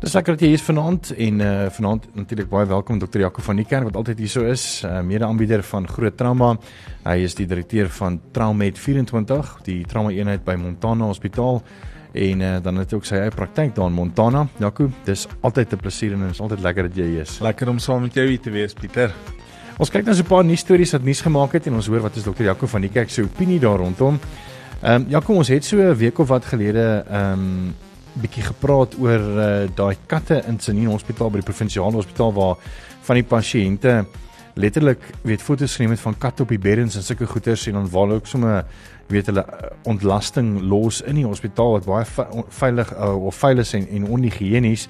Dis lekker dat jy hier is vanaand en uh vanaand natuurlik baie welkom Dr. Jaco van die kerk wat altyd hier so is, uh, mede-aanbieder van Groot Trauma. Hy is die direkteur van Traumed 24, die trauma eenheid by Montana Hospitaal en uh, dan het hy ook sy eie praktyk daar in Montana. Jaco, dis altyd 'n plesier en dit is altyd lekker dat jy hier is. Lekker om saam met jou hier te wees, Pieter. Ons kyk nou so 'n paar nuus stories wat nuus gemaak het en ons hoor wat is Dr. Jaco van die kerk se opinie daar rondom. Ehm um, Jaco, ons het so 'n week of wat gelede ehm um, bietjie gepraat oor uh, daai katte in Tsenin Hospitaal by die provinsiale hospitaal waar van die pasiënte letterlik weet foto's geneem het van katte op die beddens en sulke goeters en dan waar ook sommer weet hulle eh, ontlasting los in die hospitaal wat baie veilig uh, of veilig en en onhigienies.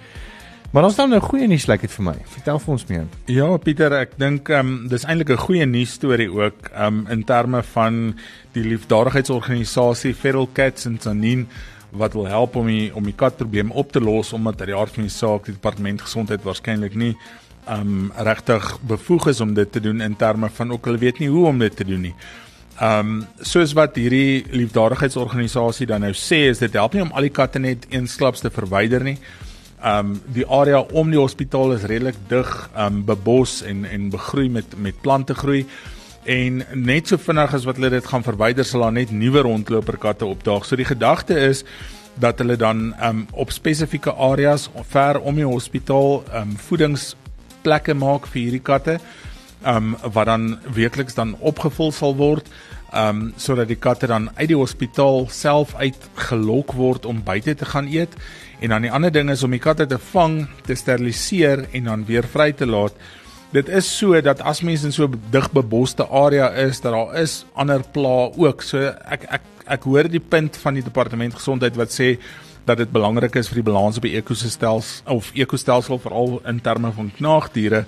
Maar ons dan 'n goeie nuus lyk like dit vir my. Vertel vir ons meer. Ja, Pieter, ek dink ehm um, dis eintlik 'n goeie nuus storie ook ehm um, in terme van die liefdadigheidsorganisasie Feral Cats in Tsenin wat wil help om die om die katprobleem op te los omdat uit die aard van die saak die departement gesondheid waarskynlik nie um regtig bevoeg is om dit te doen in terme van ook hulle weet nie hoe om dit te doen nie. Um soos wat hierdie liefdadigheidsorganisasie dan nou sê is dit help nie om al die katte net eensklaps te verwyder nie. Um die area om die hospitaal is redelik dig um bebos en en begroei met met plante groei en net so vinnig as wat hulle dit gaan verwyder sal daar net nuwe rondloperkatte opdaag. So die gedagte is dat hulle dan um op spesifieke areas ver om die hospitaal um voedingsplekke maak vir hierdie katte um wat dan weekliks dan opgevul sal word um sodat die katte dan uit die hospitaal self uit gelok word om buite te gaan eet en dan die ander ding is om die katte te vang, te steriliseer en dan weer vry te laat dit is so dat as mense in so 'n digbeboste area is dat daar is ander pla ook. So ek ek ek hoor die punt van die departement gesondheid wat sê dat dit belangrik is vir die balans op die ekosistels of ekostelsel veral in terme van knaagdiere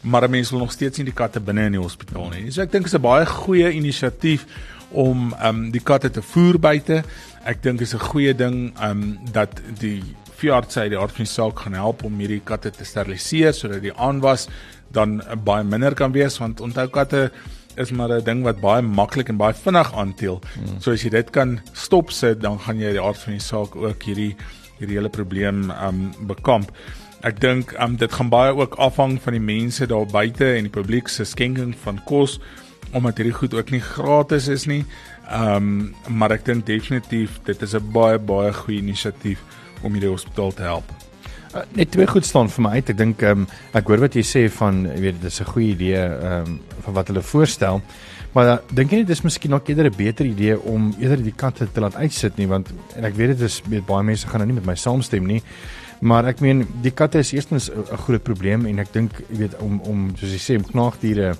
maar mense wil nog steeds nie die katte binne in die hospitaal nie. So ek dink dit is 'n baie goeie inisiatief om um, die katte te voer buite. Ek dink is 'n goeie ding um, dat die veeartsy die aard van die saak gaan help om hierdie katte te steriliseer sodat die aanwas dan baie minder kan wees want onthou katte is maar 'n ding wat baie maklik en baie vinnig aanteel. Hmm. So as jy dit kan stop sit, dan gaan jy die aard van die saak ook hierdie hierdie hele probleem um bekamp. Ek dink um dit gaan baie ook afhang van die mense daar buite en die publiek se skenking van kos omdat hierdie goed ook nie gratis is nie. Um maar ek dink definitief dit is 'n baie baie goeie inisiatief om hierdie hospitaal te help. Uh, net twee goed staan vir my uit. Ek dink ehm um, ek hoor wat jy sê van jy weet dis 'n goeie idee ehm um, van wat hulle voorstel. Maar uh, dink jy nie dis miskien nog eerder 'n beter idee om eerder die katte te laat uitsit nie want en ek weet dit is weet baie mense gaan nou nie met my saamstem nie. Maar ek meen die katte is eerstens 'n groot probleem en ek dink jy weet om om soos jy sê om knaagdiere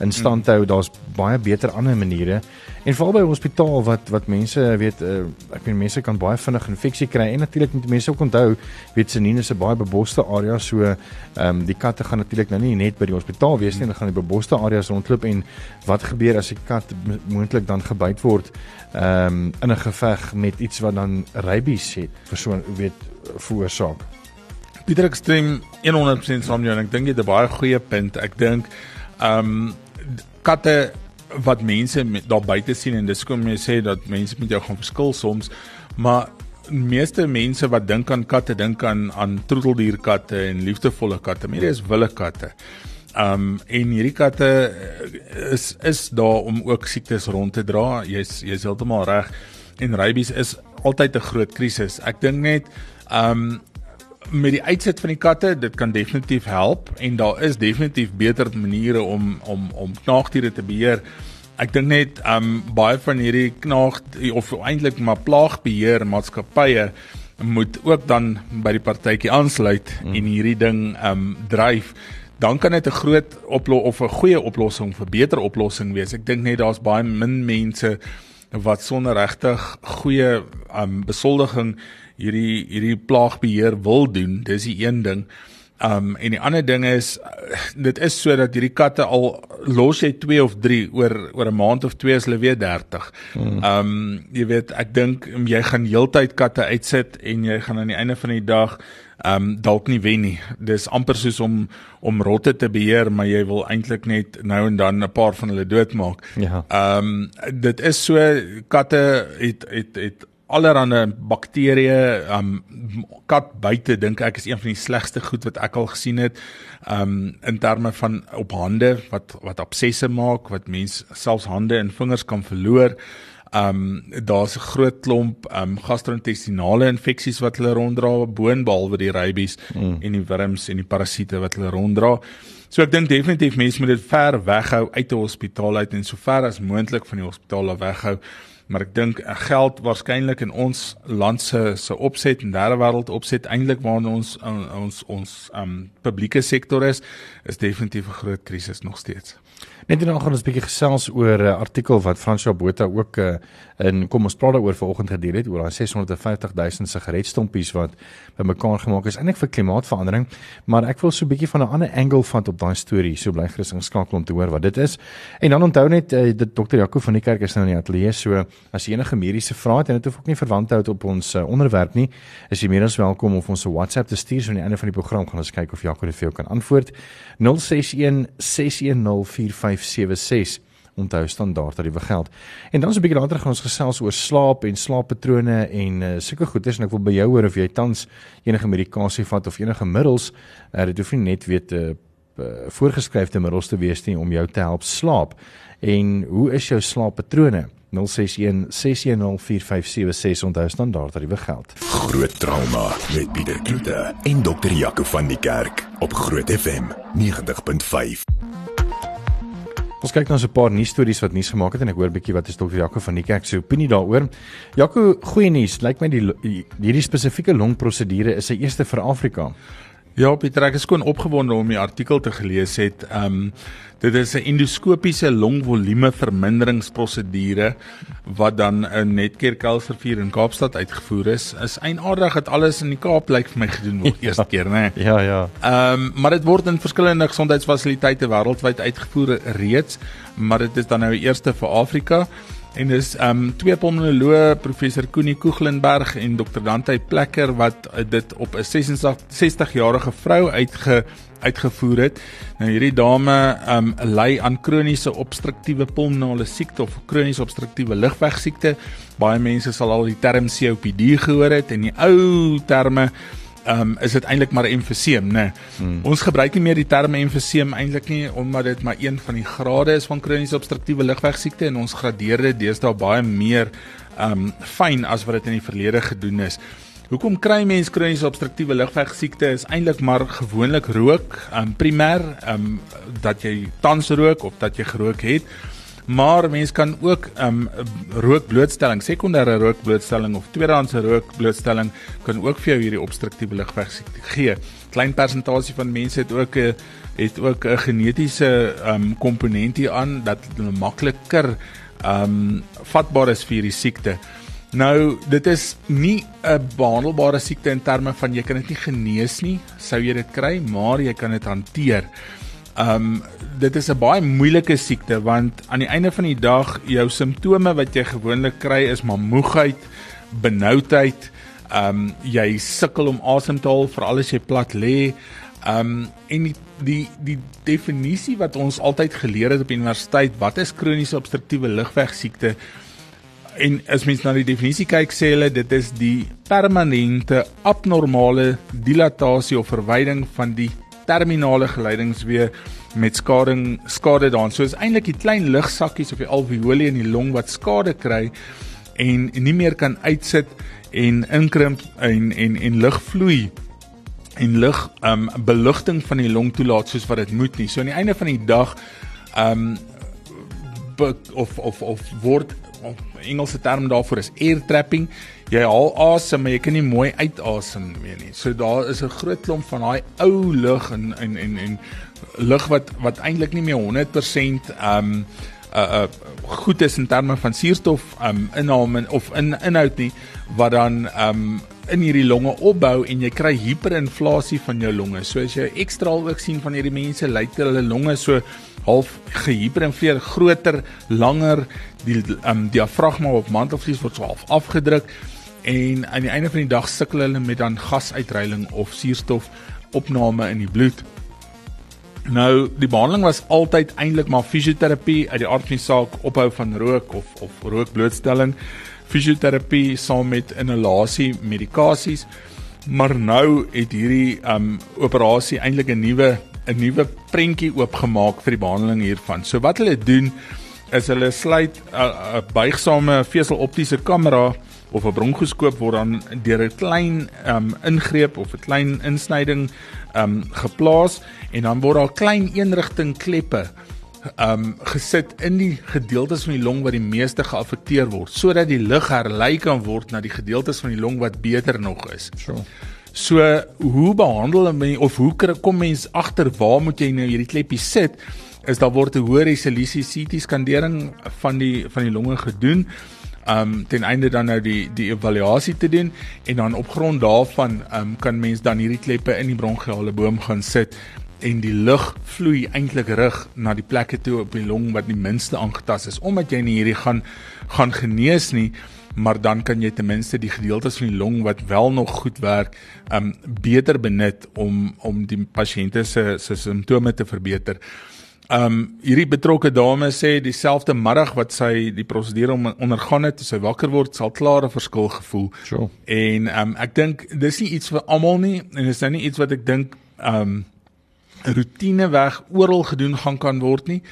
in stand hou. Daar's baie beter ander maniere. En veral by 'n hospitaal wat wat mense weet uh, ek meen mense kan baie vinnig infeksie kry en natuurlik moet mense ook onthou weet Senine is 'n baie beboste area so ehm um, die katte gaan natuurlik nou nie net by die hospitaal wees nie, hulle gaan in beboste areas rondloop en wat gebeur as 'n kat moontlik dan gebyt word ehm um, in 'n geveg met iets wat dan rabies het vir so weet veroorsaak. Pieter Ekstrem 100% saam jou en ek dink jy het 'n baie goeie punt. Ek dink ehm um, katte wat mense daar buite sien en dis kom jy sê dat mense met jou gaan verskil soms maar meeste mense wat dink aan katte dink aan aan troeteldierkatte en liefdevolle katte maar dit is wille katte. Um en hierdie katte eh, is is daar om ook siektes rond te dra. Jy's jy's heeltemal reg. En rabies is altyd 'n groot krisis. Ek dink net um met die uitset van die katte, dit kan definitief help en daar is definitief beter maniere om om om knaagdiere te beheer. Ek dink net um baie van hierdie knaag of eintlik maar plaagbeheer maatskappye moet ook dan by die partytjie aansluit mm. en hierdie ding um dryf. Dan kan dit 'n groot oplossing of 'n goeie oplossing vir beter oplossing wees. Ek dink net daar's baie min mense wat sonder regtig goeie um besoldiging hierdie hierdie plaagbeheer wil doen. Dis die een ding. Um en die ander ding is dit is sodat hierdie katte al los jy 2 of 3 oor oor 'n maand of 2 is hulle weer 30. Hmm. Um jy weet ek dink jy gaan heeltyd katte uitsit en jy gaan aan die einde van die dag um dalk nie wen nie. Dis amper soos om om rotte te beheer, maar jy wil eintlik net nou en dan 'n paar van hulle doodmaak. Ja. Um dit is so katte het het het allerlei bakterieë um kat buite dink ek is een van die slegste goed wat ek al gesien het um in terme van op hande wat wat absesse maak wat mens selfs hande en vingers kan verloor. Um daar's 'n groot klomp um gastro-intestinale infeksies wat hulle ronddra boonbehalwe die rabies mm. en die wurms en die parasiete wat hulle ronddra. So ek dink definitief mense moet dit ver weghou uit 'n hospitaal uit en so ver as moontlik van die hospitaal af weghou maar ek dink eh, geld waarskynlik in ons land se se opset en derde wêreld opset eintlik waar ons eh, ons ons um publieke sektor is is definitief 'n groot krisis nog steeds. Net dan gaan ons 'n bietjie gesels oor 'n uh, artikel wat Fransjo Botha ook uh, in kom ons praat daaroor vanoggend gedeel het oor daai 650 000 sigaretstompies wat bymekaar gemaak is eintlik vir klimaatsverandering, maar ek wil so 'n bietjie van 'n ander angle vat op daai storie. So bly gerus ingeskakel om te hoor wat dit is. En dan onthou net uh, dit Dr. Jaco van die kerk is nou in die ateljee, so as enige mediese vrae het en dit hoef ook nie verwant te hou op ons uh, onderwerp nie, is jy meer as welkom om ons 'n WhatsApp te stuur so aan die einde van die program gaan ons kyk of Jaco dit vir jou kan antwoord. 061 610 4576 onthou standaard dat dit begeld. En dan so 'n bietjie later gaan ons gesels oor slaap en slaappatrone en uh, sulke goedes en ek wil by jou hoor of jy tans enige medikasie vat of enige middels. Uh, dit hoef nie net weet te uh, voorgeskrewe middels te wees nie om jou te help slaap. En hoe is jou slaappatrone? 061 6104576 onthou standaard dat dit begeld. Groot trauma met Pieter Kloete en dokter Jaco van die Kerk op Groot FM 90.5. Ons kyk nou so 'n paar nuus stories wat nuus gemaak het en ek hoor bietjie wat is dokter Jaco van die kerk se opinie daaroor. Jaco, goeie nuus. Lyk my die hierdie spesifieke longprosedure is sy eerste vir Afrika. Ja, Pieter, ek is skoon opgewonde om die artikel te gelees het. Ehm um, dit is 'n endoskopiese longvolume verminderingsprosedure wat dan in Netcare Kelsrivier in Kaapstad uitgevoer is. Is eienaardig dat alles in die Kaap lyk vir my gedoen word ja. eerste keer, né? Ja, ja. Ehm um, maar dit word in verskillende gesondheidsfasiliteite wêreldwyd uitgevoer reeds, maar dit is dan nou die eerste vir Afrika en dis um twee pulmonoloë professor Koenie Koeglenberg en dokter Dante Plekker wat uh, dit op 'n 66 jarige vrou uitge uitgevoer het. Nou hierdie dame um ly aan kroniese obstruktiewe pulmonale siekte of kroniese obstruktiewe lugweegsiekte. Baie mense sal al die term COPD gehoor het en die ou terme um, is dit eintlik maar emfyseem, né? Nee. Hmm. Ons gebruik nie meer die term emfyseem eintlik nie omdat dit maar een van die grade is van kroniese obstruktiewe lugweegsiekte en ons gradeer dit deesdae baie meer ehm um, fyn as wat dit in die verlede gedoen is. Hoekom kry mense kroniese obstruktiewe lugweegsiekte is eintlik maar gewoonlik rook, ehm um, primêr, ehm um, dat jy tans rook of dat jy gerook het. Maar mens kan ook um rookblootstelling, sekondêre rookblootstelling of tweedehandse rookblootstelling kan ook vir jou hierdie obstruktiewe lugweegsiekte gee. Klein persentasie van mense het ook 'n het ook 'n genetiese um komponent hier aan dat hulle makliker um vatbaar is vir hierdie siekte. Nou, dit is nie 'n behandelbare siekte in terme van jy kan dit nie genees nie, sou jy dit kry, maar jy kan dit hanteer. Um dit is 'n baie moeilike siekte want aan die einde van die dag jou simptome wat jy gewoonlik kry is maar moegheid, benoudheid, um jy sukkel om asem te haal veral as jy plat lê. Um en die die die definisie wat ons altyd geleer het op universiteit, wat is kroniese obstruktiewe lugweegsiekte? En as mens na die definisie kyk, sê hulle dit is die permanente abnormale dilatasie of verwyding van die terminale geleidingsweë met skading skade daan. So is eintlik die klein lugsakkies of die alveoli in die long wat skade kry en nie meer kan uitsit en inkrimp en en en lug vloei en lug um belugting van die long toelaat soos wat dit moet nie. So aan die einde van die dag um of of of word Engelse term daarvoor is air trapping. Jy haal asem, maar jy kan nie mooi uitasem meer nie. So daar is 'n groot klomp van daai ou lug en en en en lug wat wat eintlik nie meer 100% um uh uh goed is in terme van suurstof um inname of in inhoud nie wat dan um in hierdie longe opbou en jy kry hiperinflasie van jou longe. So as jy ekstra ook sien van hierdie mense lyk hulle longe so half gehiperinfleer, groter, langer, die um, diafragma op mantelvlies word so half afgedruk en aan die einde van die dag sukkel hulle met dan gasuitreiling of suurstof opname in die bloed. Nou, die behandeling was altyd eintlik maar fisioterapie uit die aard van die saak, ophou van rook of of rookblootstelling, fisioterapie saam met inhalasie medikasies. Maar nou het hierdie um operasie eintlik 'n nuwe 'n nuwe prentjie oopgemaak vir die behandeling hiervan. So wat hulle doen is hulle sluit 'n buigsame veseloptiese kamera of 'n bronkoskoop word dan deur 'n klein um ingreep of 'n klein insnyding um geplaas en dan word daar klein eenrigting kleppe um gesit in die gedeeltes van die long wat die meeste geaffekteer word sodat die lug herlei kan word na die gedeeltes van die long wat beter nog is. So. So hoe behandel men of hoe kom mens agter waar moet jy nou hierdie kleppie sit? Is daar word 'n hoë resolusie CT skandering van die van die longe gedoen um ten einde dan nou die die evaluasie te doen en dan op grond daarvan um kan mens dan hierdie kleppe in die bronchiale boom gaan sit en die lug vloei eintlik rig na die plekke toe op die long wat die minste aangetast is omdat jy nie hierdie gaan gaan genees nie maar dan kan jy ten minste die gedeeltes van die long wat wel nog goed werk um beter benut om om die pasiënte se se simptome te verbeter. Um hierdie betrokke dame sê dieselfde middag wat sy die prosedure ondergaan het, toe sy wakker word, sal klare verskil gevoel. Sure. En um ek dink dis nie iets vir almal nie en dis nou nie iets wat ek dink um rotine weg oral gedoen gaan kan word nie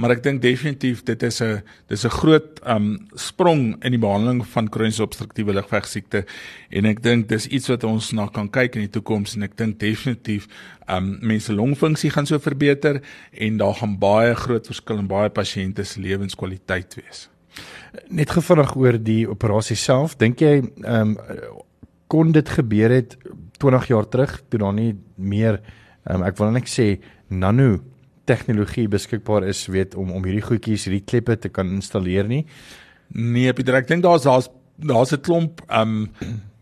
maar ek dink definitief dit is 'n dis 'n groot um sprong in die behandeling van kroniese obstruktiewe lugweegsiekte en ek dink dis iets wat ons na kan kyk in die toekoms en ek dink definitief um mense longfunksie gaan so verbeter en daar gaan baie groot verskil in baie pasiënte se lewenskwaliteit wees. Net gefvraag oor die operasie self, dink jy um kon dit gebeur het 20 jaar terug toe daar nie meer um, ek wil net sê nano tegnologie beskikbaar is weet om om hierdie goedjies hierdie kleppe te kan installeer nie. Nee, Pieter, ek dink daar's daar's daar's 'n klomp um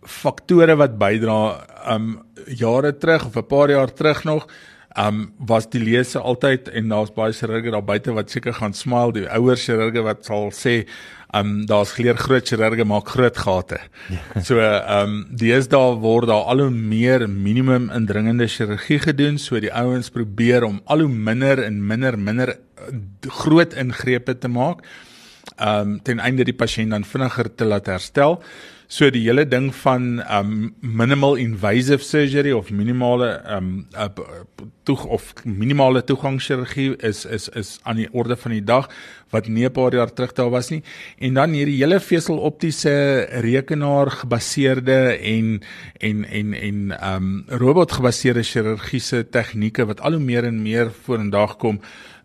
faktore wat bydra um jare terug of 'n paar jaar terug nog um was die lese altyd en daar's baie chirurge daar buite wat seker gaan smile die ouer chirurge wat sal sê um daar's geleer groot chirurge maak groot gate. Ja. So um deesdae word daar al hoe meer minimum indringende chirurgie gedoen, so die ouens probeer om al hoe minder en minder minder uh, groot ingrepe te maak. Um ten einde die pasiënt dan vinniger te laat herstel. So die hele ding van um minimal invasive surgery of minimale um uh, toeg of minimale toegangschirurgie is is is aan die orde van die dag wat nie 'n paar jaar terug daar was nie. En dan hierdie hele veseloptiese rekenaar gebaseerde en en en en um robot gebaseerde chirurgiese tegnieke wat al hoe meer en meer vorendag kom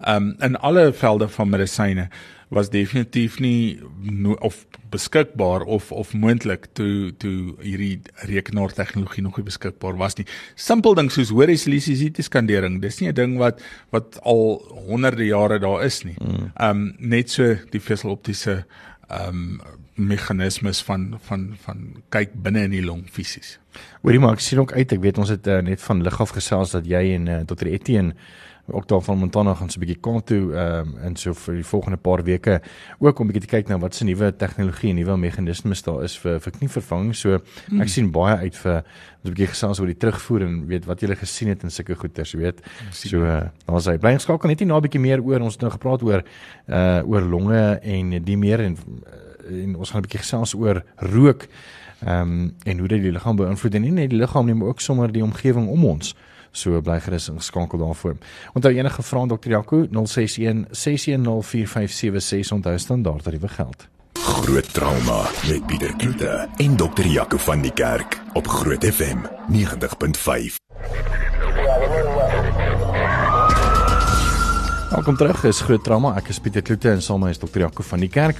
um in alle velde van medisyne was definitief nie no, of beskikbaar of of moontlik toe toe hierdie rekenaar tegnologie nog nie beskikbaar was nie. Simpel ding soos hoë resolusie CT-skandering, dis nie 'n ding wat wat al honderde jare daar is nie. Mm. Ehm mm. um, net so die veseloptiese ehm um, meganismes van van van kyk binne in die long fisies. Hoorie maar ek sien ook uit, ek weet ons het uh, net van lig af gesels dat jy en uh, eh, Dr Etienne ook daar van Montana gaan so 'n bietjie kom toe ehm um, in so vir die volgende paar weke ook om 'n bietjie te kyk na wat se nuwe tegnologie en nuwe meganismes daar is vir vir knievervanging. So hmm. ek sien baie uit vir 'n bietjie gesels oor die terugvoer en weet wat jy gesien het in sulke goeters, weet. So uh, daar's hy. Bly geskakel net nie na 'n bietjie meer oor ons nou gepraat oor uh oor longe en die meer en en ons gaan 'n bietjie gesels oor rook ehm um, en hoe dit die liggaam beïnvloed en nie net die liggaam nie maar ook sommer die omgewing om ons. So bly gerus ingeskakel daarvoor. Onthou enige vrae Dr. Jaco 061 6104576 onthou standaard tariewe geld. Groot trauma met Pieter Kloete en Dr. Jaco van die Kerk op Groot FM 90.5. Welkom terug. Is Groot Trauma. Ek is Pieter Kloete en saam met Dr. Jaco van die Kerk.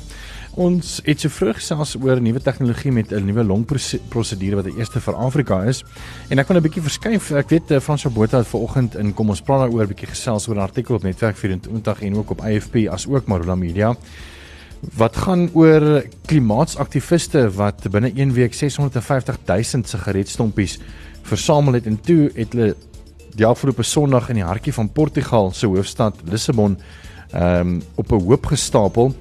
Ons het so vroeg gesels oor nuwe tegnologie met 'n nuwe longprosedure wat die eerste vir Afrika is. En ek wil 'n bietjie verskuif. Ek weet uh, Frans Botha het vanoggend in kom ons praat daaroor 'n bietjie gesels oor 'n artikel op Netwerk 24 en ook op AFP as ook Marula Media. wat gaan oor klimaatsaktiviste wat binne 1 week 650 000 sigaretstompies versamel het en toe het hulle die afgelope Sondag in die hartjie van Portugal se hoofstad Lissabon ehm um, op 'n hoop gestapel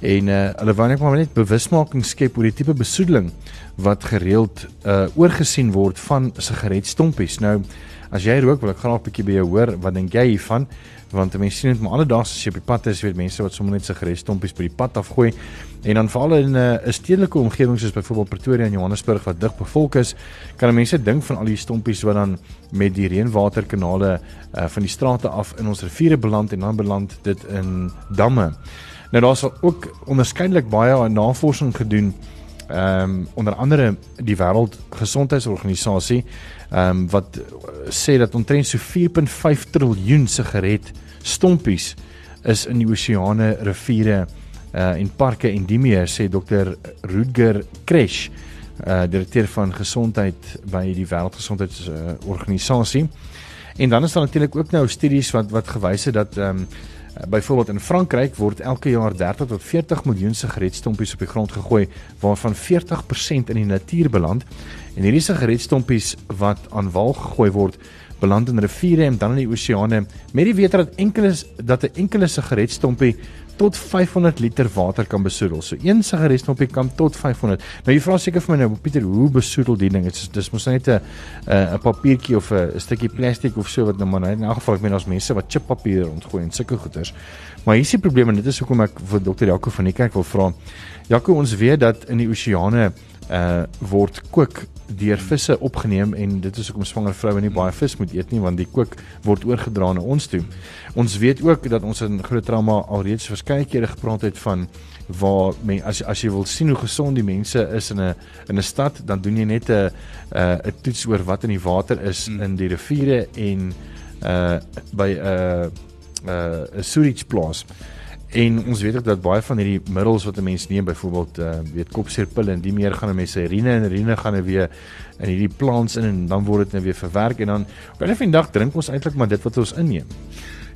en uh, hulle wou net maar net bewusmaking skep oor die tipe besoedeling wat gereeld uh oorgesien word van sigaretstompies. Nou as jy rook, wil ek graag 'n bietjie by jou hoor, wat dink jy hiervan? want mense sien dit maar alledaags as jy op die pad is, weet mense wat sommer net sigaretstompies by die pad afgooi en dan veral in eh, 'n uh, stedelike omgewing soos byvoorbeeld Pretoria en Johannesburg wat dig bevolk is, kan mense dink van al die stompies wat dan met die reënwaterkanale uh, van die strate af in ons riviere beland en dan beland dit in damme. Nou daar's ook onderskeidelik baie navorsing gedoen ehm um, onder andere die wêreldgesondheidsorganisasie ehm um, wat sê dat omtrent so 4.5 triljoen sigaret stompies is in die oseane, riviere uh en parke en die meer sê dokter Rudger Kresh, uh direkteur van gesondheid by die wêreldgesondheidsorganisasie. Uh, en dan is daar natuurlik ook nou studies wat wat gewys het dat ehm um, Byvoorbeeld in Frankryk word elke jaar 30 tot 40 miljoen sigaretstompies op die grond gegooi waarvan 40% in die natuur beland. En hierdie sigaretstompies wat aan wal gegooi word, beland in riviere en dan in die oseane met die wete dat enkele dat 'n enkele sigaretstompie tot 500 liter water kan besoedel. So een sigaretstompie kan tot 500. Nou jy vra seker vir my nou Pieter, hoe besoedel die ding? Dit is dis mos net 'n 'n papiertjie of 'n stukkie plastiek of so wat nou maar in 'n geval ek meen daar's mense wat chippapier rondgooi en sulke goeders. Maar hier is die probleem en dit is hoekom ek vir dokter Jaco van die kerk wil vra. Jaco, ons weet dat in die oseane uh word kook deur visse opgeneem en dit is hoekom swanger vroue nie baie vis moet eet nie want die kook word oorgedra na ons toe. Ons weet ook dat ons in groot trauma alreeds verskeie kere gepraat het van waar men, as as jy wil sien hoe gesond die mense is in 'n in 'n stad dan doen jy net 'n 'n toets oor wat in die water is hmm. in die riviere en uh by 'n uh, 'n uh, sewage plaas. En ons weet ook dat baie van hierdie middels wat 'n mens neem, byvoorbeeld uh weet kopseerpille en die meer gaan 'n mens se urine en urine gaan weer in hierdie plants in en dan word dit net weer verwerk en dan op 'n van die dag drink ons eintlik maar dit wat ons inneem.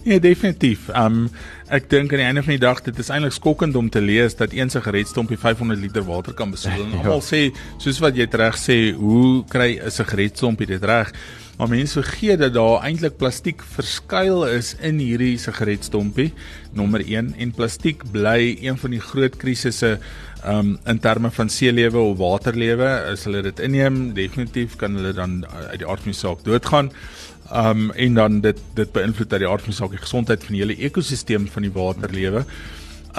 Ja, definitief. Um ek dink aan die einde van die dag dit is eintlik skokkend om te lees dat een sigaretstompie 500 liter water kan besoedel. ja. Almal sê soos wat jy reg sê, hoe kry 'n sigaretstompie dit reg? Maar mense vergeet dat daar eintlik plastiek verskuil is in hierdie sigaretstompie. Nommer 1 en plastiek bly een van die groot krisisse um in terme van seelewe of waterlewe. As hulle dit inneem, definitief kan hulle dan uit die aard van die saak doodgaan. Um en dan dit dit beïnvloed uit die aard van die saak die gesondheid van die hele ekosisteem van die waterlewe.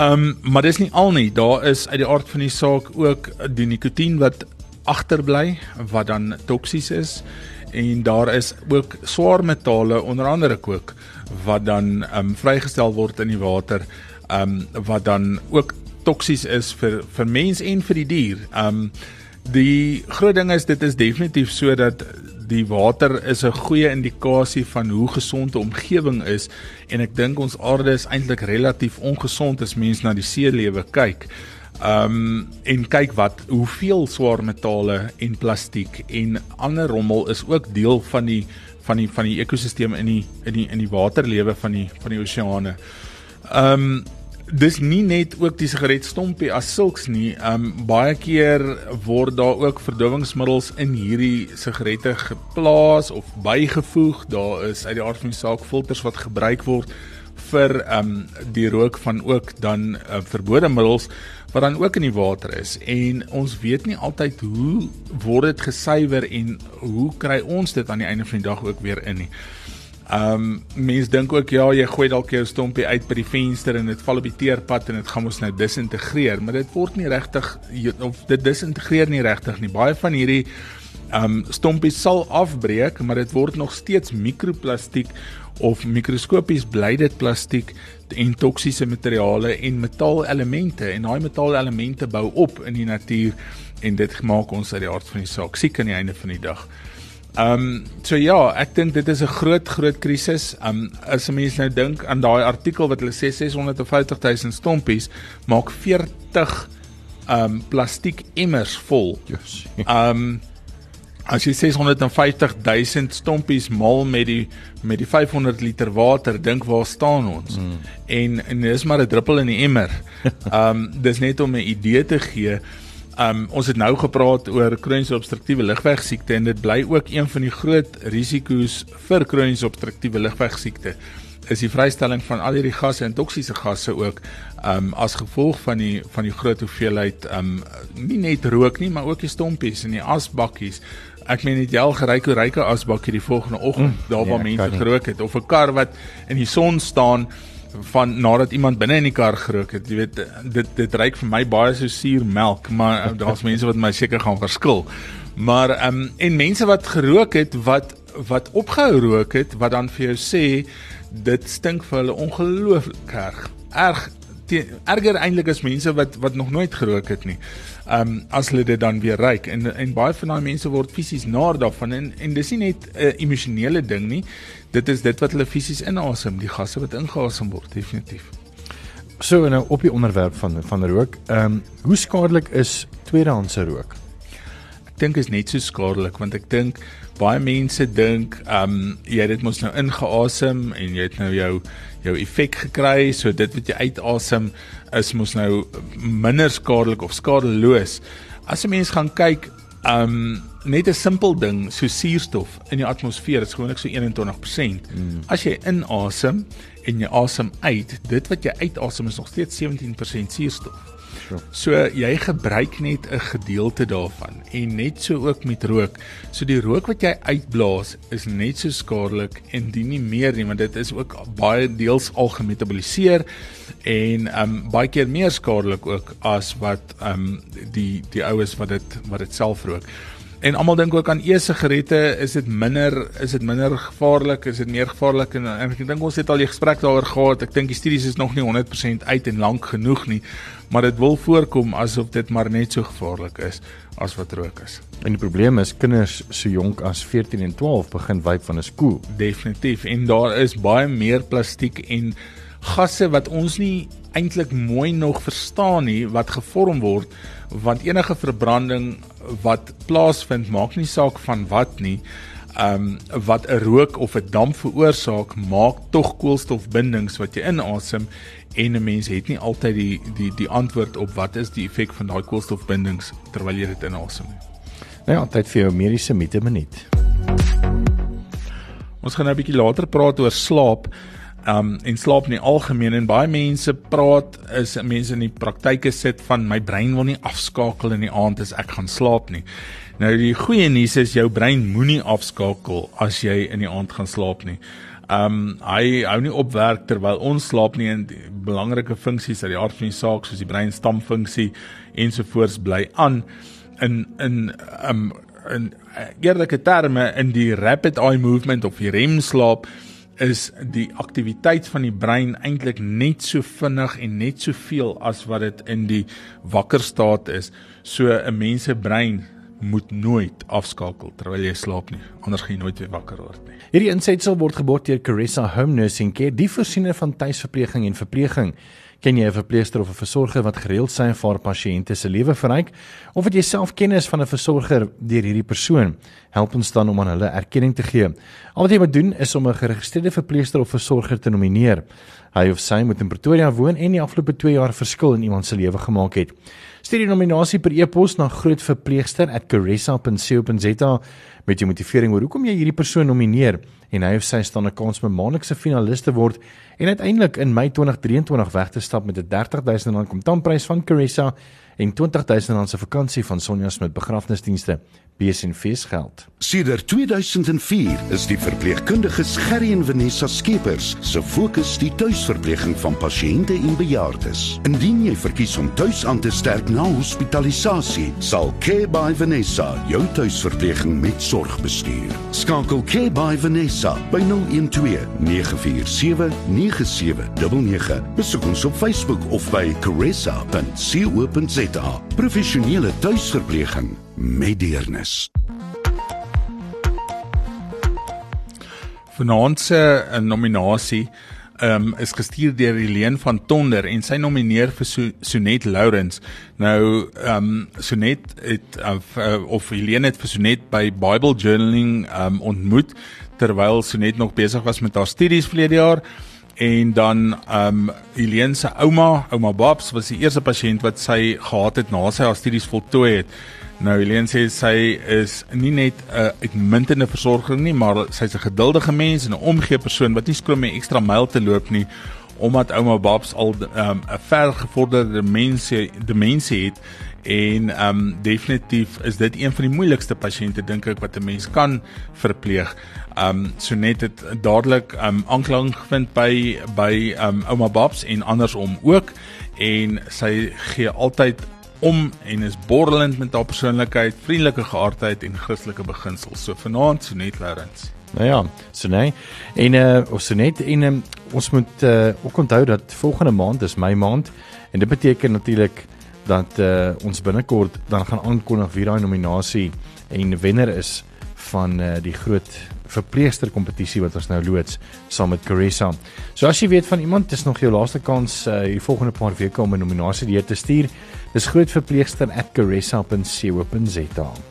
Um maar dis nie al nie. Daar is uit die aard van die saak ook die nikotien wat agterbly wat dan toksies is en daar is ook swaar metale onder andere kook wat dan ehm um, vrygestel word in die water ehm um, wat dan ook toksies is vir vir mens en vir die dier. Ehm um, die groot ding is dit is definitief sodat die water is 'n goeie indikasie van hoe gesond 'n omgewing is en ek dink ons aarde is eintlik relatief ongesond as mens na die see lewe kyk. Ehm um, en kyk wat hoeveel swaar metale en plastiek en ander rommel is ook deel van die van die van die ekosisteem in die in die in die waterlewe van die van die oseane. Ehm um, dis nie net ook die sigaretstompie as sulks nie. Ehm um, baie keer word daar ook verdowingsmiddels in hierdie sigarette geplaas of bygevoeg. Daar is uit die aard van die saak filters wat gebruik word vir ehm um, die rook van ook dan uh, verbode middels wat dan ook in die water is en ons weet nie altyd hoe word dit gesuiwer en hoe kry ons dit aan die einde van die dag ook weer in nie. Um mense dink ook ja, jy gooi dalk jou stompie uit by die venster en dit val op die teerpad en dit gaan mos nou disintegreer, maar dit word nie regtig of dit disintegreer nie regtig nie. Baie van hierdie um stompies sal afbreek, maar dit word nog steeds mikroplastiek of mikroskopies bly dit plastiek en toksiese materiale en metaalelemente en daai metaalelemente bou op in die natuur en dit maak ons uit die aard van die saak siek aan die einde van die dag. Um, so ja, ek dink dit is 'n groot groot krisis. Um, as 'n mens nou dink aan daai artikel wat hulle sê 650 000 stompies maak 40 ehm um, plastiek emmers vol. Ehm um, as jy 650 000 stompies mal met die met die 500 liter water dink waar staan ons mm. en en dis maar 'n druppel in die emmer. Um dis net om 'n idee te gee. Um ons het nou gepraat oor kroniese obstruktiewe ligwegsiekte en dit bly ook een van die groot risiko's vir kroniese obstruktiewe ligwegsiekte is die vrystelling van al hierdie gasse en toksiese gasse ook um as gevolg van die van die groot hoeveelheid um nie net rook nie maar ook die stompies en die asbakkies ek meen net jy al geryk hoe ryke asbakkie die volgende oggend. Mm, daar waar nee, mense gerook het of 'n kar wat in die son staan van nadat iemand binne in die kar gerook het. Jy weet dit dit ryk vir my baie so suur melk maar uh, daar's mense wat my seker gaan verskil. Maar um, en mense wat gerook het wat wat opgehou rook het wat dan vir jou sê dit stink vir hulle ongelooflik erg. Erg erger eintlik as mense wat wat nog nooit gerook het nie. Um, as hulle dit dan weer ruik en en baie van daai mense word fisies naar daarvan en en dis nie net 'n uh, emosionele ding nie. Dit is dit wat hulle fisies inasem, die gasse wat ingeasem word definitief. So nou op die onderwerp van van rook, ehm um, hoe skadelik is tweedehandse rook? Ek dink is net so skadelik want ek dink baie mense dink ehm um, jy het dit mos nou ingeasem en jy het nou jou jou effek gekry, so dit wat jy uitasem is mos nou minder skadelik of skadeloos. As 'n mens gaan kyk, um net 'n simpel ding so suurstof in die atmosfeer is gewoonlik so 21%. Mm. As jy inasem en jy asem uit, dit wat jy uitasem is nog steeds 17% suurstof. So jy gebruik net 'n gedeelte daarvan en net so ook met rook. So die rook wat jy uitblaas is net so skadelik en dien nie meer nie want dit is ook baie deels al gemetaboliseer en um baie keer meer skadelik ook as wat um die die oues wat dit wat dit self rook. En almal dink ook aan e-sigarette, is dit minder is dit minder gevaarlik, is dit meer gevaarlik en, en ek dink ons het al die gesprek daaroor gehad. Ek dink die studies is nog nie 100% uit en lank genoeg nie, maar dit wil voorkom asof dit maar net so gevaarlik is as wat rook is. En die probleem is kinders so jonk as 14 en 12 begin wyp van 'n skool. Definitief en daar is baie meer plastiek en gasse wat ons nie eintlik mooi nog verstaan nie wat gevorm word want enige verbranding wat plaasvind maak nie saak van wat nie um, wat 'n rook of 'n damp veroorsaak maak tog koolstofbindings wat jy inasem en 'n mens het nie altyd die die die antwoord op wat is die effek van daai koolstofbindings terwyl jy dit inasem nie. Nou ja, tyd vir jou mediese minuut. Ons gaan nou 'n bietjie later praat oor slaap um en slaap in die algemeen en baie mense praat is mense in die praktyke sit van my brein wil nie afskakel in die aand as ek gaan slaap nie. Nou die goeie nuus is jou brein moenie afskakel as jy in die aand gaan slaap nie. Um hy hou nie op werk terwyl ons slaap nie en belangrike funksies uit die aard van die saak soos die breinstamfunksie ensovoorts bly aan in in um in eerlike terme in die rapid eye movement of die REM slaap is die aktiwiteit van die brein eintlik net so vinnig en net soveel as wat dit in die wakker staat is. So 'n mens se brein moet nooit afskakel terwyl jy slaap nie, anders gaan jy nooit weer wakker word nie. Hierdie insetsel word geborg deur Caressa Home Nursing Care, die voorsiener van tuisverpleging en verpleging. Ken jy 'n verpleegster of 'n versorger wat gereeld sy en vir pasiënte se lewe verryk of het jy self kennis van 'n versorger deur hierdie persoon? Help ons dan om aan hulle erkenning te gee. Al wat jy moet doen is om 'n geregistreerde verpleegster of versorger te nomineer. Hy of sy moet in Pretoria woon en die afgelope 2 jaar verskil in iemand se lewe gemaak het. Stuur die nominasie per e-pos na grootverpleegster@caressa.co.za met jou motivering oor hoekom jy hierdie persoon nomineer en hy of sy staan 'n kans om 'n maandelikse finalis te word en uiteindelik in Mei 2023 weg te stap met 'n R30000 kontantprys van Caressa en R20000 se vakansie van Sonja Smit begrafnisdienste. BSNV's geld. Sedert 2004 is die verpleegkundige Gerry en Vanessa Skeepers se fokus die tuisverpleging van pasiënte en bejaardes. Indien jy verkies om tuis aan te sterk na hospitalisasie, sal Care by Vanessa jou tuisverpleging met sorg bestuur. Skakel Care by Vanessa by 012 947 9799. Besoek ons op Facebook of by caressa.co.za. Professionele tuisverpleging met deernis. Vanaand se nominasie um, is gestuur deur Helene van Tonder en sy nomineer vir so Sonet Lawrence. Nou ehm um, Sonet het uh, of Helene het vir Sonet by Bible Journaling um, ontmoet terwyl Sonet nog besig was met haar studies verlede jaar en dan ehm um, Helene se ouma, ouma Babs was die eerste pasiënt wat sy gehad het na sy haar studies voltooi het. Nou Helene sê sy is nie net 'n uh, uitmuntende versorger nie, maar sy's 'n geduldige mens en 'n omgee persoon wat nie skroom om ekstra myl te loop nie omdat ouma Babs al ehm, 'n um, ver gevorderde mense demensie het en ehm um, definitief is dit een van die moeilikste pasiënte dink ek wat 'n mens kan verpleeg. Ehm um, so net dit dadelik ehm um, aanklank vind by by ehm um, ouma Babs en andersom ook en sy gee altyd om en is borrelend met haar persoonlikheid, vriendelike geaardheid en Christelike beginsels. So vanaand Sonet Lawrence. Nou ja, Sonet en uh eh, of Sonet en um, ons moet uh ook onthou dat volgende maand is my maand en dit beteken natuurlik dat uh ons binnekort dan gaan aankondig wie daai nominasie en wenner is van uh die groot verpleegster kompetisie wat ons nou loods saam met Caressa. So as jy weet van iemand, dis nog jou laaste kans uh hier volgende paar weke om 'n nominasie deur te stuur. Dis grootverpleegster@caressa.co.za.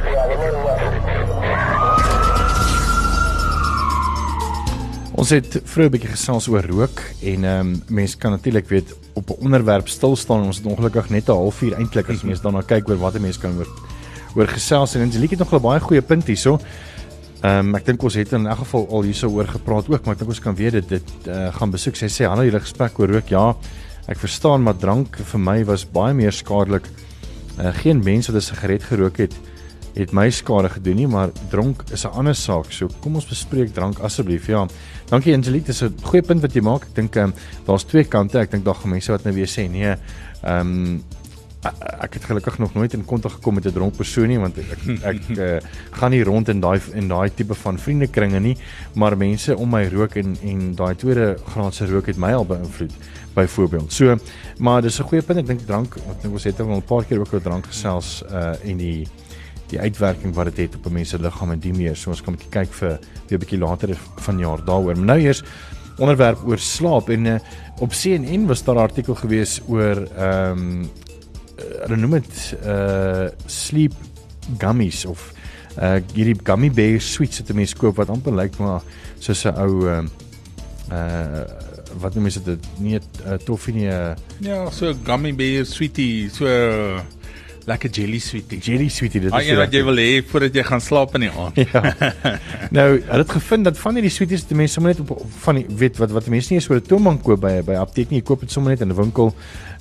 Ons het vroeër 'n bietjie gesels oor rook en ehm um, mense kan natuurlik weet op 'n onderwerp stil staan. Ons het ongelukkig net 'n halfuur eintlik as mense daarna kyk oor wat mense kan oor oor gesels en Angelique het nog 'n baie goeie punt hierso. Ehm um, ek dink ons het in 'n geval al hierso oor gepraat ook, maar ek dink ons kan weer dit dit uh, gaan besoek. Sy sê hallo julle gesprek oor rook. Ja, ek verstaan, maar drank vir my was baie meer skadelik. Uh, geen mens wat 'n sigaret gerook het het my skade gedoen nie, maar dronk is 'n ander saak. So kom ons bespreek drank asseblief. Ja. Dankie Angelique, dis 'n goeie punt wat jy maak. Ek dink ehm um, daar's twee kante. Ek dink daar gaan mense wat nou weer sê nee. Ehm um, ek het gelukkig nog nooit in kontak gekom met 'n dronk persoon nie want ek ek, uh, gaan nie rond in daai in daai tipe van vriendekringe nie, maar mense om my rook en en daai tweede graadse rook het my al beïnvloed byvoorbeeld. So, maar dis 'n goeie punt. Ek dink drank, ek dink ons het al 'n paar keer ook oor drank gesels uh en die die uitwerking wat dit het, het op 'n mens se liggaam en die meer. So ons kan 'n bietjie kyk vir weer 'n bietjie later vanjaar daaroor. Maar nou eers onderwerp oor slaap en uh, op CNN was daar 'n artikel gewees oor ehm um, hulle noem dit uh sleep gummies of uh hierdie gummy bear sweets wat mense koop wat amper lyk maar soos 'n ou uh uh wat noem jy dit nie 'n uh, toffie nie uh, ja so gummy bear sweetie so lekker jelly sweetie. Jelly sweetie, dit is wat, wat jy wil hê voordat jy gaan slaap in die aand. ja. nou, hulle het gevind dat van hierdie sweeties die mense sommer net op, op van die weet wat wat mense nie eens so 'n toeman koop by by apteek nie, jy koop dit sommer net in 'n winkel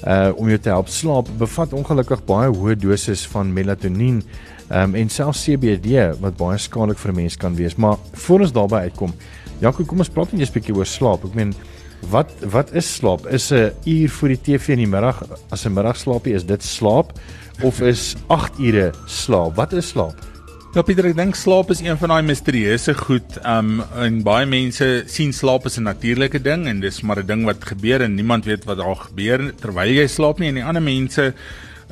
uh om jou te help slaap, bevat ongelukkig baie hoë doses van melatonien um, en selfs CBD wat baie skadelik vir 'n mens kan wees. Maar voor ons daarby uitkom, Jaco, kom ons praat net 'n bietjie oor slaap. Ek meen Wat wat is slaap? Is 'n uur voor die TV in die middag as 'n middagslaapie is dit slaap? Of is 8 ure slaap? Wat is slaap? Ja Pieter, ek dink slaap is een van daai misterieuse goed. Um en baie mense sien slaap as 'n natuurlike ding en dis maar 'n ding wat gebeur en niemand weet wat daar gebeur terwyl jy slaap nie en die ander mense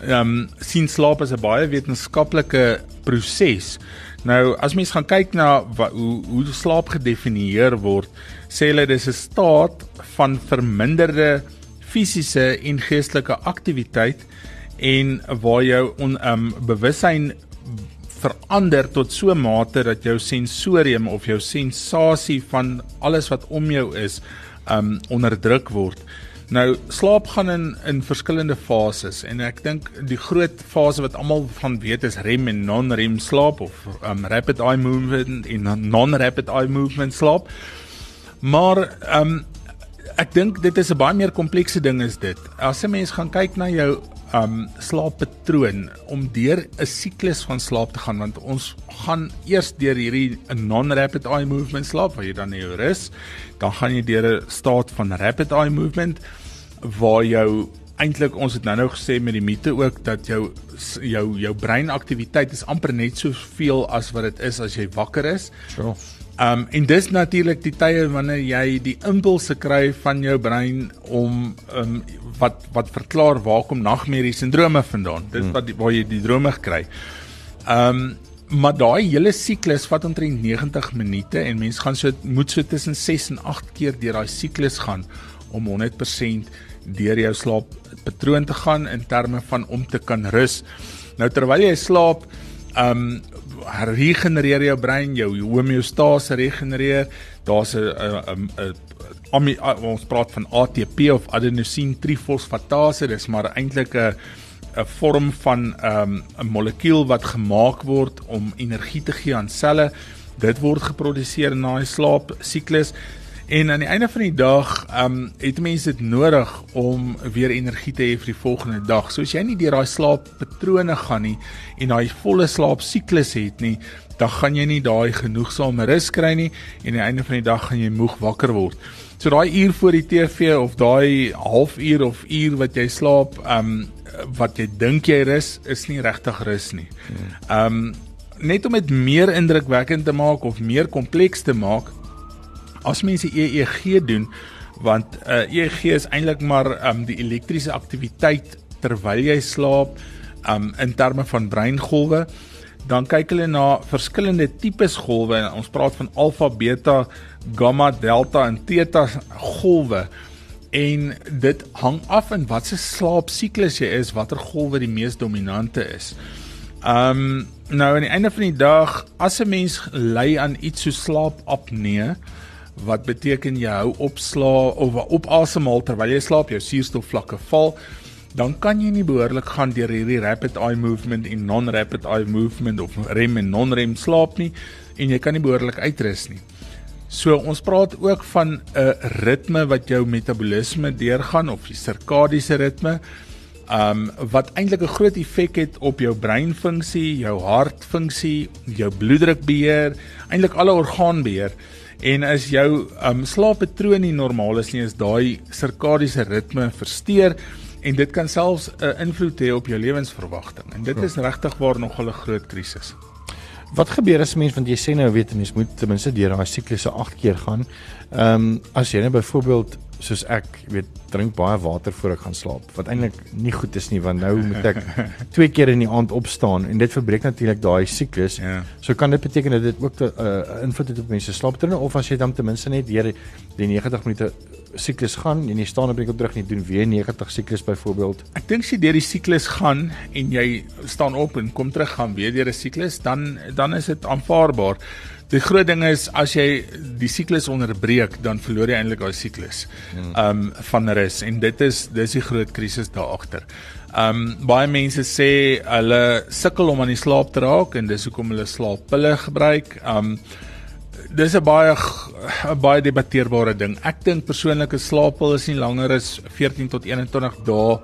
um sien slaap as 'n baie wetenskaplike proses. Nou as mens gaan kyk na wat, hoe hoe slaap gedefinieer word, sê hulle dis 'n staat van verminderde fisiese en geestelike aktiwiteit en waar jou on, um bewussyn verander tot so 'n mate dat jou sensorium of jou sensasie van alles wat om jou is um onderdruk word. Nou slaap gaan in in verskillende fases en ek dink die groot fase wat almal van weet is REM en non-REM slaap of um rapid eye movement en non-rapid eye movement slaap. Maar um ek dink dit is 'n baie meer komplekse ding is dit. As 'n mens gaan kyk na jou um slaappatroon om deur 'n siklus van slaap te gaan want ons gaan eers deur hierdie non-rapid eye movement slaap waar jy dan jou rus, dan gaan jy deur 'n staat van rapid eye movement waar jou eintlik ons het nou-nou gesê met die mite ook dat jou jou jou breinaktiwiteit is amper net soveel as wat dit is as jy wakker is. So. Um en dis natuurlik die tye wanneer jy die impulse kry van jou brein om um wat wat verklaar waar kom nagmerrie sindrome vandaan. Dis hmm. wat waar jy die drome kry. Um maar daai hele siklus vat omtrent 90 minute en mens gaan so moet so tussen 6 en 8 keer deur daai siklus gaan om 100% deur jou slaappatroon te gaan in terme van om te kan rus. Nou terwyl jy slaap, um regenereer jou brein, jou homeostase regenereer. Daar's 'n 'n 'n ons praat van ATP of adenosine trifosfatase, dis maar eintlik 'n 'n vorm van 'n um, 'n molekuul wat gemaak word om energie te gee aan selle. Dit word geproduseer in daai slaap siklus. En aan die einde van die dag, ehm um, het mense dit nodig om weer energie te hê vir die volgende dag. So as jy nie deur daai slaappatrone gaan nie en daai volle slaap siklus het nie, dan gaan jy nie daai genoegsame rus kry nie en aan die einde van die dag gaan jy moeg wakker word. So daai uur voor die TV of daai halfuur of uur wat jy slaap, ehm um, wat jy dink jy rus, is nie regtig rus nie. Ehm um, net om dit meer indrukwekkend te maak of meer kompleks te maak, as mense EEG doen want uh, EEG is eintlik maar um, die elektriese aktiwiteit terwyl jy slaap um, in terme van breingolwe dan kyk hulle na verskillende tipes golwe ons praat van alfa beta gamma delta en theta golwe. En dit hang af in watter slaapsiklus jy is watter golwe die mees dominante is. Um nou aan die einde van die dag as 'n mens ly aan iets so slaapapnee wat beteken jy hou opslaa of op asemhaal terwyl jy slaap, jou suurstofvlakke val, dan kan jy nie behoorlik gaan deur hierdie rapid eye movement en non-rapid eye movement of REM en non-REM slaap nie en jy kan nie behoorlik uitrus nie. So ons praat ook van 'n ritme wat jou metabolisme deurgaan of die sirkadiese ritme um wat eintlik 'n groot effek het op jou breinfunksie, jou hartfunksie, jou bloeddrukbeheer, eintlik alle orgaanbeheer. En as jou um, slaappatroon nie normaal is nie, is daai sirkadiese ritme versteur en dit kan selfs 'n uh, invloed hê op jou lewensverwagting. En dit is regtig waar nog 'n groot krisis. Wat gebeur as mens want jy sê nou weet mens moet ten minste deur daai siklusse 8 keer gaan. Ehm um, as jy net nou byvoorbeeld soos ek weet drink baie water voor ek gaan slaap wat eintlik nie goed is nie want nou moet ek twee keer in die aand opstaan en dit verbreek natuurlik daai siklus. Ja. So kan dit beteken dat dit ook 'n uh, invloed het op mense slaappatrone of as jy dan ten minste net deur die 90 minute siklus gaan en jy staan op en kom terug en jy doen weer 90 siklus byvoorbeeld. Ek dink as jy deur die siklus gaan en jy staan op en kom terug gaan weer deur 'n siklus dan dan is dit aanvaarbaar. Die groot ding is as jy die siklus onderbreek, dan verloor jy eintlik daai siklus. Hmm. Um van rus en dit is dis die groot krisis daar agter. Um baie mense sê hulle sukkel om aan die slaap te raak en dis hoekom hulle slaappille gebruik. Um dis 'n baie 'n baie debatteerbare ding. Ek dink persoonlike slaappil is nie langer as 14 tot 21 dae.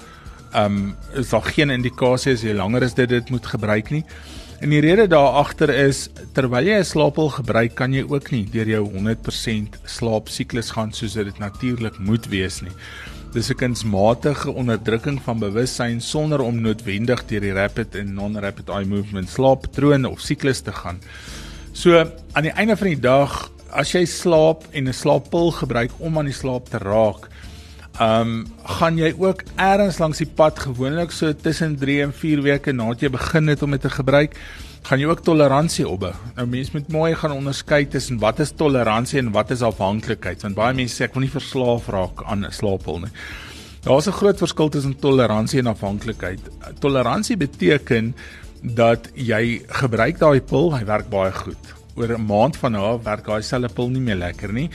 Um is daar geen indikasie as jy langer as dit dit moet gebruik nie. En die rede daar agter is terwyl jy 'n slaappil gebruik, kan jy ook nie deur jou 100% slaapsiklus gaan soos dit natuurlik moet wees nie. Dis 'n kunsmatige onderdrukking van bewussyn sonder om noodwendig deur die rapid en non-rapid eye movement slaappatrone of siklus te gaan. So aan die einde van die dag, as jy slaap en 'n slaappil gebruik om aan die slaap te raak, Ehm um, gaan jy ook eers langs die pad gewoonlik so tussen 3 en 4 weke nadat jy begin het om dit te gebruik, gaan jy ook toleransie opbou. Nou mense moet mooi gaan onderskei tussen wat is toleransie en wat is afhanklikheid. Want baie mense sê ek wil nie verslaaf raak aan 'n slaappil nie. Daar's 'n groot verskil tussen toleransie en afhanklikheid. Toleransie beteken dat jy gebruik daai pil, hy werk baie goed. Oor 'n maand van nou werk daai selfe pil nie meer lekker nie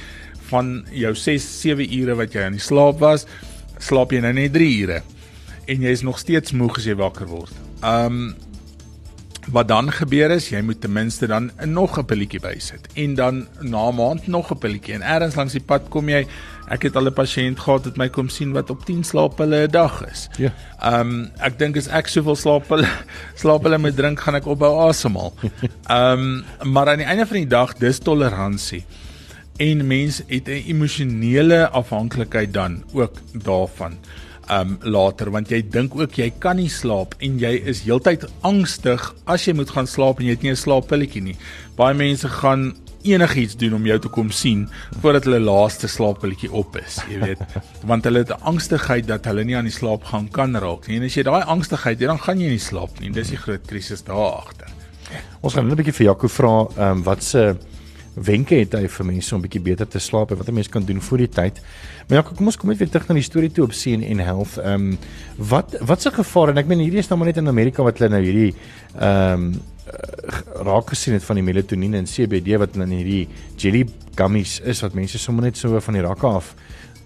van jou 6 7 ure wat jy aan die slaap was, slaap jy nou net 3 ure en jy is nog steeds moeg as jy wakker word. Um wat dan gebeur is jy moet ten minste dan nog 'n pilletjie bysit en dan na 'n maand nog 'n pilletjie en eers langs die pad kom jy ek het al 'n pasiënt gehad wat my kom sien wat op 10 slaappille 'n dag is. Ja. Um ek dink as ek soveel slaappille slaappille moet drink gaan ek ophou asemhaal. Um maar aan die einde van die dag dis toleransie en mens het 'n emosionele afhanklikheid dan ook daarvan. um later want jy dink ook jy kan nie slaap en jy is heeltyd angstig as jy moet gaan slaap en jy het nie 'n slaappilletjie nie. Baie mense gaan enigiets doen om jou te kom sien voordat hulle laaste slaappilletjie op is, jy weet. Want hulle het angstigheid dat hulle nie aan die slaap gaan kan raak nie. En as jy daai angstigheid het, dan gaan jy nie slaap nie. Dis die groot krisis daar agter. Ons gaan net 'n bietjie vir Jaco vra, ehm um, wat se wenke het hy vir mense om bietjie beter te slaap en wat 'n mens kan doen voor die tyd. Maar ja, kom ons kom net weer terug na die storie toe op CNN Health. Ehm um, wat wat se gevaar en ek meen hierdie is nou maar net in Amerika wat hulle nou hierdie ehm um, raak gesien het van die melatonien en CBD wat in hierdie jelly gummies is wat mense sommer net so van die rakke af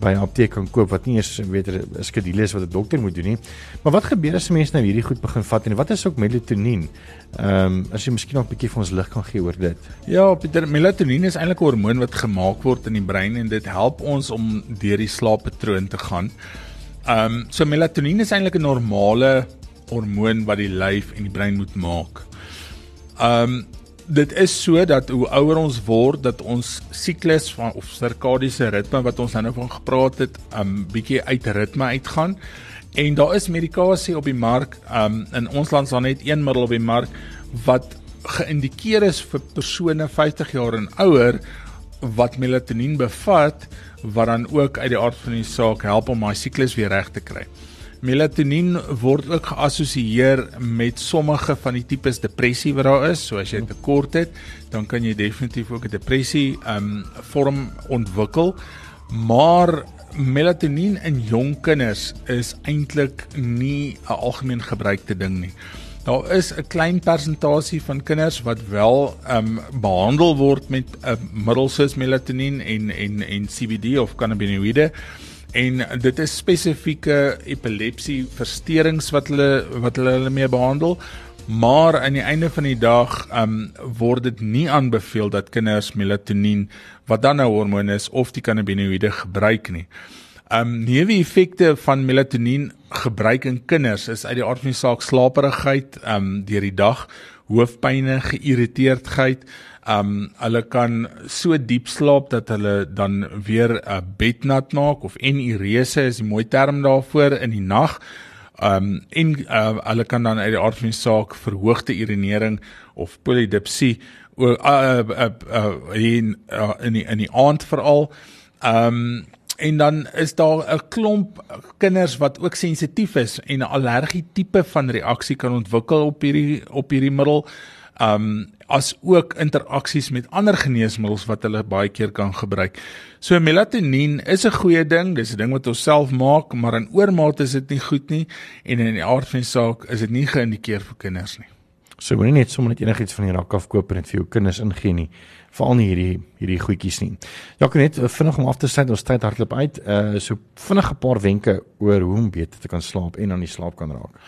by 'n apteek kan koop wat nie eens weet 'n skedule is wat 'n dokter moet doen nie. Maar wat gebeur as mense nou hierdie goed begin vat en wat is ook melatonien? Ehm um, as jy miskien nog 'n bietjie vir ons lig kan gee oor dit. Ja, Pieter, melatonien is eintlik 'n hormoon wat gemaak word in die brein en dit help ons om deur die slaappatroon te gaan. Ehm um, so melatonien is eintlik 'n normale hormoon wat die lyf en die brein moet maak. Ehm um, dit is so dat hoe ouer ons word dat ons siklus van of sirkadiese ritme wat ons nou van gepraat het, 'n um, bietjie uit ritme uitgaan. En daar is medikasie op die mark, um in ons land is daar net een middel op die mark wat geïndikeer is vir persone 50 jaar en ouer wat melatonien bevat wat dan ook uit die aard van die saak help om my siklus weer reg te kry. Melatonien word ook geassosieer met sommige van die tipes depressie wat daar is. So as jy tekort het, dan kan jy definitief ook 'n depressie um vorm ontwikkel. Maar melatonien in jong kinders is eintlik nie 'n algemeen gebruikte ding nie. Daar is 'n klein persentasie van kinders wat wel um behandel word met 'n uh, middels soos melatonien en en en CBD of cannabinoïde en dit is spesifieke epilepsie versteurings wat hulle wat hulle hulle mee behandel maar aan die einde van die dag um word dit nie aanbeveel dat kinders melatonien wat dan 'n hormoon is of die cannabinoïde gebruik nie. Um neeweffekte van melatonien gebruik in kinders is uit die aard van die saak slaperigheid um deur die dag, hoofpynne, geïrriteerdheid, Um hulle kan so diep slaap dat hulle dan weer 'n uh, bednat maak of enurese is 'n mooi term daarvoor in die nag. Um en uh, hulle kan dan uit die aard van die saak verhoogde urinering of polydipsie o uh, uh, uh, in uh, in die, in die aand veral. Um en dan is daar 'n klomp kinders wat ook sensitief is en 'n allergie tipe van reaksie kan ontwikkel op hierdie op hierdie middel um as ook interaksies met ander geneesmiddels wat hulle baie keer kan gebruik. So melatonien is 'n goeie ding, dis 'n ding wat ons self maak, maar in oormaat is dit nie goed nie en in die aard van die saak is dit nie geïndikeer vir kinders nie. So moenie net sommer net enigiets van die rak af koop en dit vir jou kinders ingee nie, veral nie hierdie hierdie goedjies nie. Ja, kan net vinnig om af te sluit, ons tyd hardloop uit. Uh so vinnig 'n paar wenke oor hoe om beter te kan slaap en aan die slaap kan raak.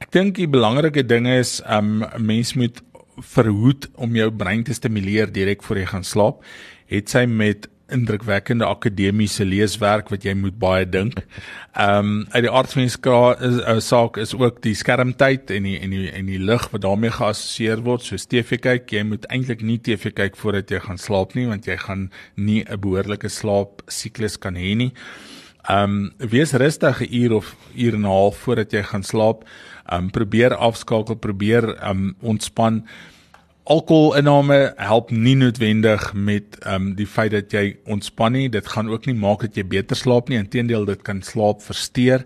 Ek dink die belangrike ding is um mens moet verhoed om jou brein te stimuleer direk voor jy gaan slaap, het sy met indrukwekkende akademiese leeswerk wat jy moet baie dink. Ehm um, uit die aard van die uh, saak is ook die skermtyd en die en die en die lig wat daarmee geassosieer word, soos TV kyk. Jy moet eintlik nie TV kyk voordat jy gaan slaap nie, want jy gaan nie 'n behoorlike slaap siklus kan hê nie. Um, wees rustig 'n uur of uur en 'n half voordat jy gaan slaap. Ehm um, probeer afskakel, probeer ehm um, ontspan. Alkoholinname help nie noodwendig met ehm um, die feit dat jy ontspan nie. Dit gaan ook nie maak dat jy beter slaap nie. Inteendeel, dit kan slaap versteur.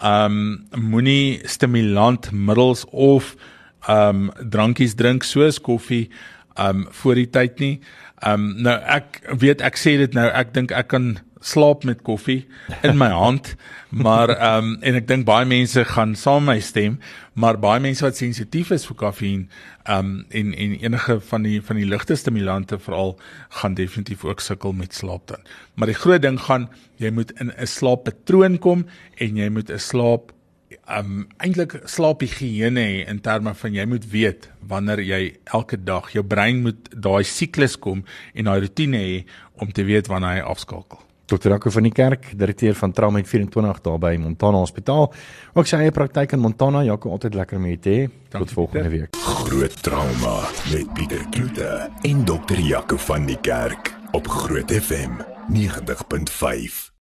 Ehm um, moenie stimulant middels of ehm um, drankies drink soos koffie ehm um, voor die tyd nie. Ehm um, nou ek weet ek sê dit nou ek dink ek kan slaap met koffie in my hand. Maar ehm um, en ek dink baie mense gaan saam my stem, maar baie mense wat sensitief is vir koffie ehm um, en en enige van die van die ligte stimulante veral gaan definitief ook sukkel met slaap dan. Maar die groot ding gaan jy moet in 'n slaappatroon kom en jy moet 'n slaap um eintlik slaaphigiëne hê in terme van jy moet weet wanneer jy elke dag jou brein moet daai siklus kom en daai rotine hê om te weet wanneer hy afskakel. Dr. Rako van die Kerk, direkteur van Trauma 24 daar by Montana Hospitaal. Ook sy eie praktyk in Montana. Jaco, altyd lekker om jou te hê. Tot volgende Pieter. week. Groot trauma met Pieter Kloete en Dr. Jaco van die Kerk op Groot FM 90.5.